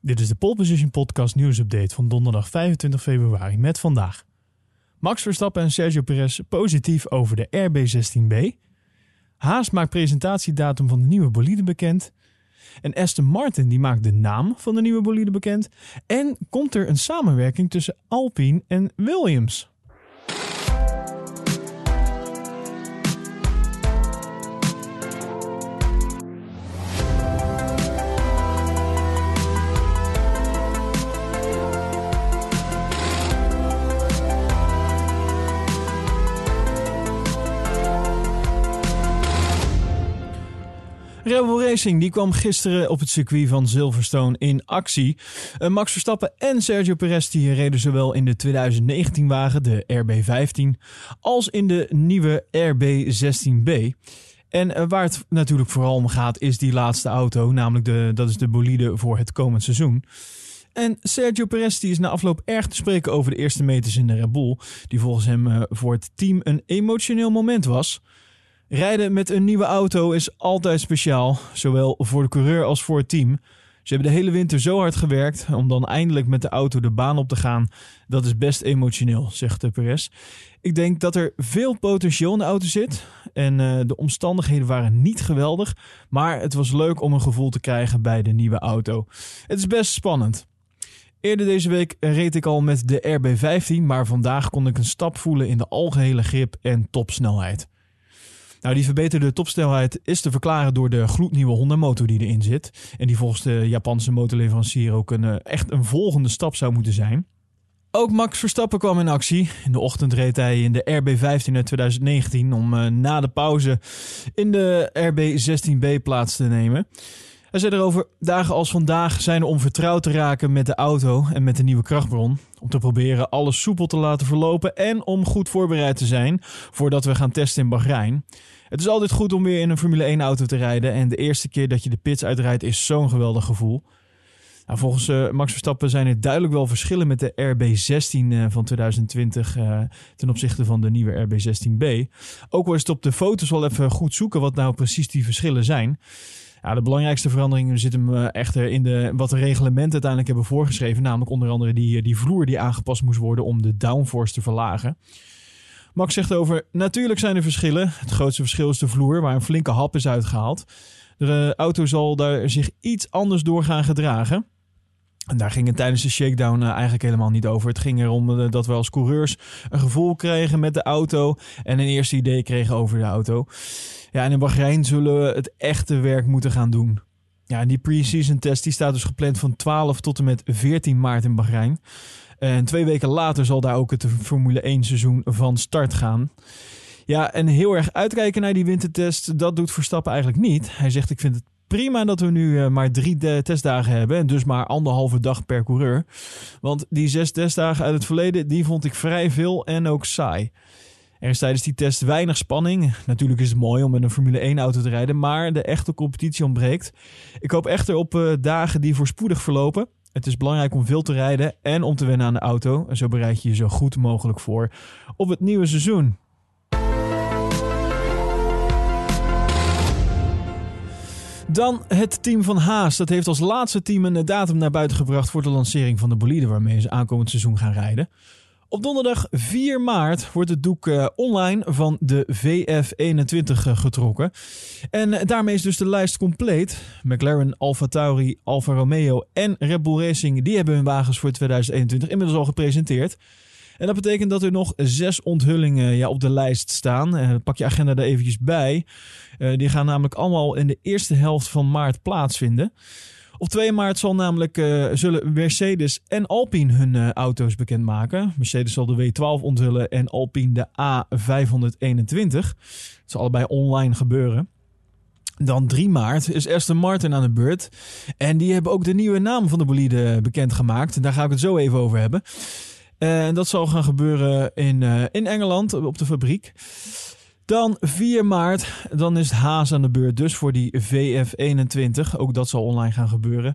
Dit is de Pole Position Podcast nieuwsupdate van donderdag 25 februari met vandaag. Max Verstappen en Sergio Perez positief over de RB16B. Haas maakt presentatiedatum van de nieuwe bolide bekend. En Aston Martin die maakt de naam van de nieuwe bolide bekend. En komt er een samenwerking tussen Alpine en Williams. Rebel Racing die kwam gisteren op het circuit van Silverstone in actie. Uh, Max Verstappen en Sergio Perez die reden zowel in de 2019 wagen, de RB15, als in de nieuwe RB16B. En uh, waar het natuurlijk vooral om gaat is die laatste auto, namelijk de, dat is de bolide voor het komend seizoen. En Sergio Perez die is na afloop erg te spreken over de eerste meters in de Red Bull, die volgens hem uh, voor het team een emotioneel moment was. Rijden met een nieuwe auto is altijd speciaal, zowel voor de coureur als voor het team. Ze hebben de hele winter zo hard gewerkt om dan eindelijk met de auto de baan op te gaan. Dat is best emotioneel, zegt de Perez. Ik denk dat er veel potentieel in de auto zit. En uh, de omstandigheden waren niet geweldig. Maar het was leuk om een gevoel te krijgen bij de nieuwe auto. Het is best spannend. Eerder deze week reed ik al met de RB15, maar vandaag kon ik een stap voelen in de algehele grip en topsnelheid. Nou, die verbeterde topsnelheid is te verklaren door de gloednieuwe Honda motor die erin zit. En die volgens de Japanse motorleverancier ook een, echt een volgende stap zou moeten zijn. Ook Max Verstappen kwam in actie. In de ochtend reed hij in de RB15 uit 2019 om uh, na de pauze in de RB16B plaats te nemen. Hij zei erover: dagen als vandaag zijn er om vertrouwd te raken met de auto en met de nieuwe krachtbron. Om te proberen alles soepel te laten verlopen en om goed voorbereid te zijn voordat we gaan testen in Bahrein. Het is altijd goed om weer in een Formule 1 auto te rijden en de eerste keer dat je de pits uitrijdt is zo'n geweldig gevoel. Nou, volgens uh, Max Verstappen zijn er duidelijk wel verschillen met de RB16 uh, van 2020 uh, ten opzichte van de nieuwe RB16B. Ook is het op de foto's wel even goed zoeken wat nou precies die verschillen zijn. Ja, de belangrijkste veranderingen zitten hem echter in de, wat de reglementen uiteindelijk hebben voorgeschreven. Namelijk onder andere die, die vloer die aangepast moest worden om de downforce te verlagen. Max zegt over, natuurlijk zijn er verschillen. Het grootste verschil is de vloer, waar een flinke hap is uitgehaald. De auto zal daar zich iets anders door gaan gedragen. En daar ging het tijdens de shakedown uh, eigenlijk helemaal niet over. Het ging erom uh, dat we als coureurs een gevoel kregen met de auto en een eerste idee kregen over de auto. Ja, en in Bahrein zullen we het echte werk moeten gaan doen. Ja, en die pre-season test die staat dus gepland van 12 tot en met 14 maart in Bahrein. En twee weken later zal daar ook het Formule 1 seizoen van start gaan. Ja, en heel erg uitkijken naar die wintertest, dat doet Verstappen eigenlijk niet. Hij zegt, ik vind het prima dat we nu uh, maar drie testdagen hebben. En dus maar anderhalve dag per coureur. Want die zes testdagen uit het verleden, die vond ik vrij veel en ook saai. Er is tijdens die test weinig spanning. Natuurlijk is het mooi om met een Formule 1 auto te rijden, maar de echte competitie ontbreekt. Ik hoop echter op uh, dagen die voorspoedig verlopen. Het is belangrijk om veel te rijden en om te wennen aan de auto. En zo bereid je je zo goed mogelijk voor op het nieuwe seizoen. Dan het team van Haas. Dat heeft als laatste team een datum naar buiten gebracht voor de lancering van de bolide waarmee ze aankomend seizoen gaan rijden. Op donderdag 4 maart wordt het doek uh, online van de VF21 uh, getrokken. En daarmee is dus de lijst compleet. McLaren, Alfa Tauri, Alfa Romeo en Red Bull Racing die hebben hun wagens voor 2021 inmiddels al gepresenteerd. En dat betekent dat er nog zes onthullingen ja, op de lijst staan. pak je agenda er eventjes bij. die gaan namelijk allemaal in de eerste helft van maart plaatsvinden. Op 2 maart zal namelijk, uh, zullen Mercedes en Alpine hun auto's bekendmaken. Mercedes zal de W12 onthullen en Alpine de A521. Het zal allebei online gebeuren. Dan 3 maart is Aston Martin aan de beurt. En die hebben ook de nieuwe naam van de bolide bekendgemaakt. Daar ga ik het zo even over hebben. En dat zal gaan gebeuren in, uh, in Engeland op de fabriek. Dan 4 maart, dan is Haas aan de beurt dus voor die VF21. Ook dat zal online gaan gebeuren.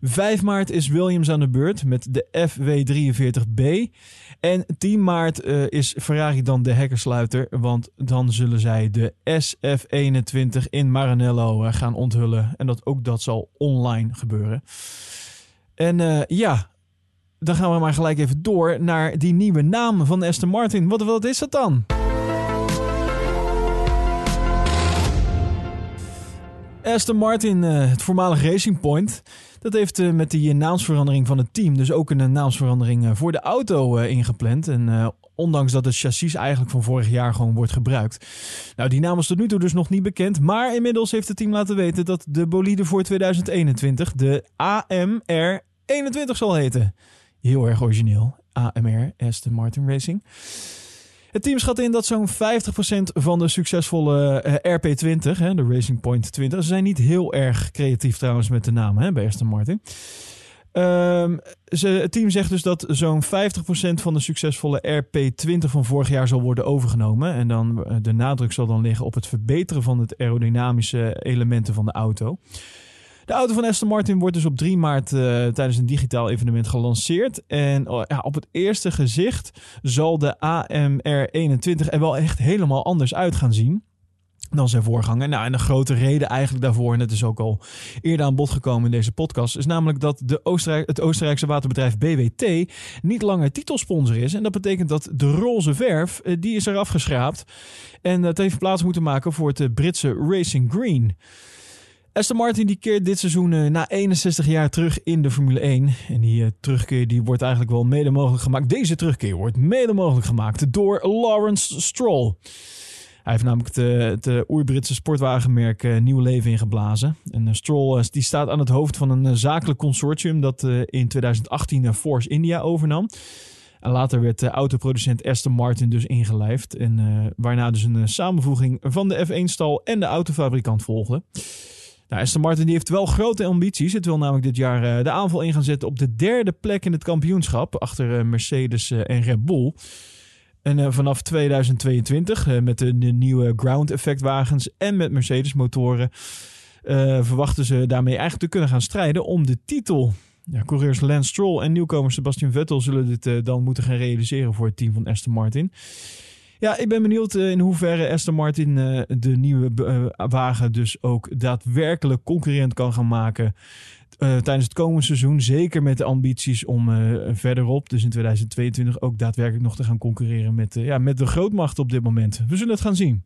5 maart is Williams aan de beurt met de FW43B. En 10 maart uh, is Ferrari dan de hekkersluiter, want dan zullen zij de SF21 in Maranello gaan onthullen. En dat, ook dat zal online gebeuren. En ja, dan gaan we maar gelijk even door naar die nieuwe naam van Aston Martin. Wat, is dat dan? Aston Martin, uh, het voormalig Racing Point, dat heeft uh, met die naamsverandering van het team dus ook een naamsverandering uh, voor de auto ingepland. En ondanks dat het chassis eigenlijk van vorig jaar gewoon wordt gebruikt. Nou, die naam is tot nu toe dus nog niet bekend, maar inmiddels heeft het team laten weten dat de bolide voor 2021 de AMR 21 zal heten. Heel erg origineel. AMR, Aston Martin Racing. Het team schat in dat zo'n 50% van de succesvolle eh, RP20, hè, de Racing Point 20, ze zijn niet heel erg creatief trouwens met de naam hè, bij Aston Martin. Um, ze, het team zegt dus dat zo'n 50% van de succesvolle RP20 van vorig jaar zal worden overgenomen. En dan eh, de nadruk zal dan liggen op het verbeteren van het aerodynamische elementen van de auto. De auto van Aston Martin wordt dus op 3 maart uh, tijdens een digitaal evenement gelanceerd. En uh, ja, op het eerste gezicht zal de AMR21 er wel echt helemaal anders uit gaan zien dan zijn voorganger. Nou, en de grote reden eigenlijk daarvoor, en het is ook al eerder aan bod gekomen in deze podcast, is namelijk dat de Oostenrijk, het Oostenrijkse waterbedrijf BWT niet langer titelsponsor is. En dat betekent dat de roze verf, uh, die is eraf geschraapt. En dat heeft plaats moeten maken voor het Britse Racing Green. Aston Martin die keert dit seizoen uh, na 61 jaar terug in de Formule 1. En die uh, terugkeer die wordt eigenlijk wel mede mogelijk gemaakt. Deze terugkeer wordt mede mogelijk gemaakt door Lawrence Stroll. Hij heeft namelijk het, het oer-Britse sportwagenmerk nieuw leven ingeblazen. En Stroll die staat aan het hoofd van een zakelijk consortium dat in 2018 Force India overnam. En later werd de autoproducent Aston Martin dus ingelijfd. En waarna dus een samenvoeging van de F1-stal en de autofabrikant volgde. Nou, Aston Martin die heeft wel grote ambities. Het wil namelijk dit jaar uh, de aanval in gaan zetten op de derde plek in het kampioenschap. Achter uh, Mercedes uh, en Red Bull. En vanaf 2022 met de, de, nieuwe ground effect wagens en met Mercedes motoren... verwachten ze daarmee eigenlijk te kunnen gaan strijden om de titel. Ja, coureurs Lance Stroll en nieuwkomer Sebastian Vettel zullen dit dan moeten gaan realiseren voor het team van Aston Martin. Ja, ik ben benieuwd eh, in hoeverre Aston Martin uh, de nieuwe uh, wagen dus ook daadwerkelijk concurrent kan gaan maken. tijdens het komende seizoen. Zeker met de ambities om verderop, dus in 2022, ook daadwerkelijk nog te gaan concurreren met, ja, met de grootmacht op dit moment. We zullen het gaan zien.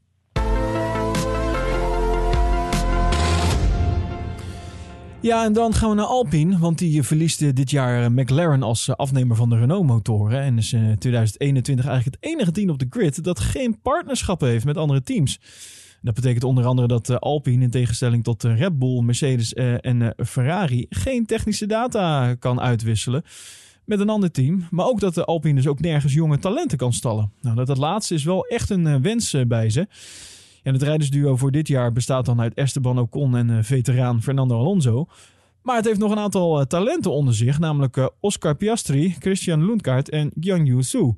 Ja, en dan gaan we naar Alpine, want die verliest dit jaar McLaren als afnemer van de Renault-motoren. En is in 2021 eigenlijk het enige team op de grid dat geen partnerschappen heeft met andere teams. Dat betekent onder andere dat Alpine in tegenstelling tot Red Bull, Mercedes en Ferrari geen technische data kan uitwisselen met een ander team. Maar ook dat de Alpine dus ook nergens jonge talenten kan stallen. Nou, dat, dat laatste is wel echt een wens bij ze. En het rijdersduo voor dit jaar bestaat dan uit Esteban Ocon en uh, veteraan Fernando Alonso. Maar het heeft nog een aantal uh, talenten onder zich, namelijk uh, Oscar Piastri, Christian Lundgaard en Jiang Su.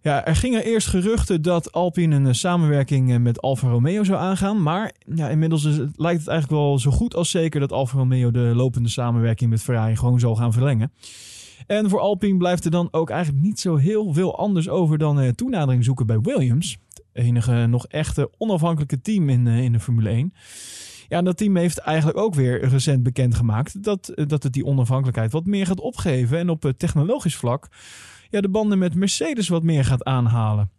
Ja, er gingen eerst geruchten dat Alpine een samenwerking met Alfa Romeo zou aangaan. Maar ja, inmiddels lijkt het eigenlijk wel zo goed als zeker dat Alfa Romeo de lopende samenwerking met Ferrari gewoon zal gaan verlengen. En voor Alpine blijft er dan ook eigenlijk niet zo heel veel anders over dan toenadering zoeken bij Williams enige nog echte onafhankelijke team in, eh, in de Formule 1. Ja, en dat team heeft eigenlijk ook weer recent bekendgemaakt dat, eh, dat het die onafhankelijkheid wat meer gaat opgeven. En op het technologisch vlak ja, de banden met Mercedes wat meer gaat aanhalen.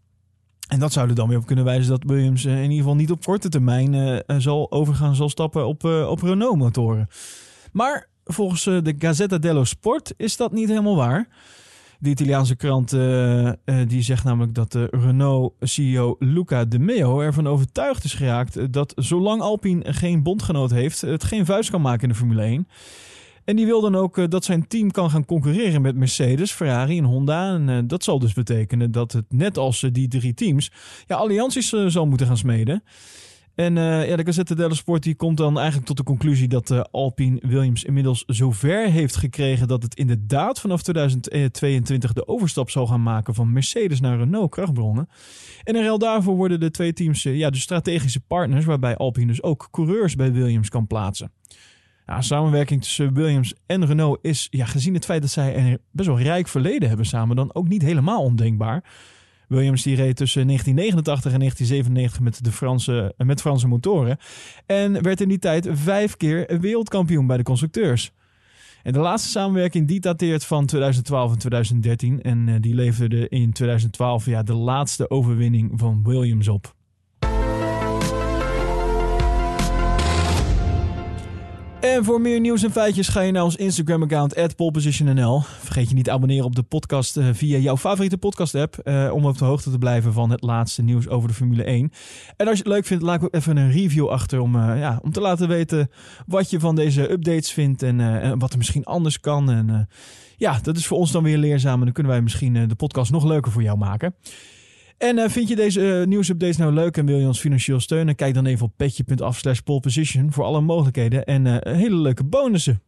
En dat zou er dan weer op kunnen wijzen dat Williams eh, in ieder geval niet op korte termijn zal overgaan, zal stappen op, op Renault-motoren. Maar volgens de Gazzetta dello Sport is dat niet helemaal waar. De Italiaanse krant uh, uh, die zegt namelijk dat de Renault-CEO Luca De Meo ervan overtuigd is geraakt dat zolang Alpine geen bondgenoot heeft, het geen vuist kan maken in de Formule 1. En die wil dan ook uh, dat zijn team kan gaan concurreren met Mercedes, Ferrari en Honda. En dat zal dus betekenen dat het net als die drie teams ja, allianties zal moeten gaan smeden. En uh, ja, de Gazette dello Sport die komt dan eigenlijk tot de conclusie dat uh, Alpine Williams inmiddels zover heeft gekregen dat het inderdaad vanaf 2022 de overstap zal gaan maken van Mercedes naar Renault krachtbronnen. En in ruil daarvoor worden de twee teams uh, ja, de strategische partners, waarbij Alpine dus ook coureurs bij Williams kan plaatsen. Ja, samenwerking tussen Williams en Renault is, ja, gezien het feit dat zij een best wel rijk verleden hebben samen, dan ook niet helemaal ondenkbaar. Williams die reed tussen 1989 en 1997 met, de Franse, met Franse motoren. En werd in die tijd vijf keer wereldkampioen bij de constructeurs. En de laatste samenwerking die dateert van 2012 en 2013. En die leverde in 2012 ja, de laatste overwinning van Williams op. En voor meer nieuws en feitjes ga je naar ons Instagram-account @polepositionnl. Vergeet je niet te abonneren op de podcast uh, via jouw favoriete podcast-app uh, om op de hoogte te blijven van het laatste nieuws over de Formule 1. En als je het leuk vindt, laat ook even een review achter om, uh, ja, om te laten weten wat je van deze updates vindt en, en wat er misschien anders kan. En ja, dat is voor ons dan weer leerzaam en dan kunnen wij misschien de podcast nog leuker voor jou maken. En uh, vind je deze uh, nieuwsupdates nou leuk en wil je ons financieel steunen? Kijk dan even op petje.af slash voor alle mogelijkheden en uh, hele leuke bonussen.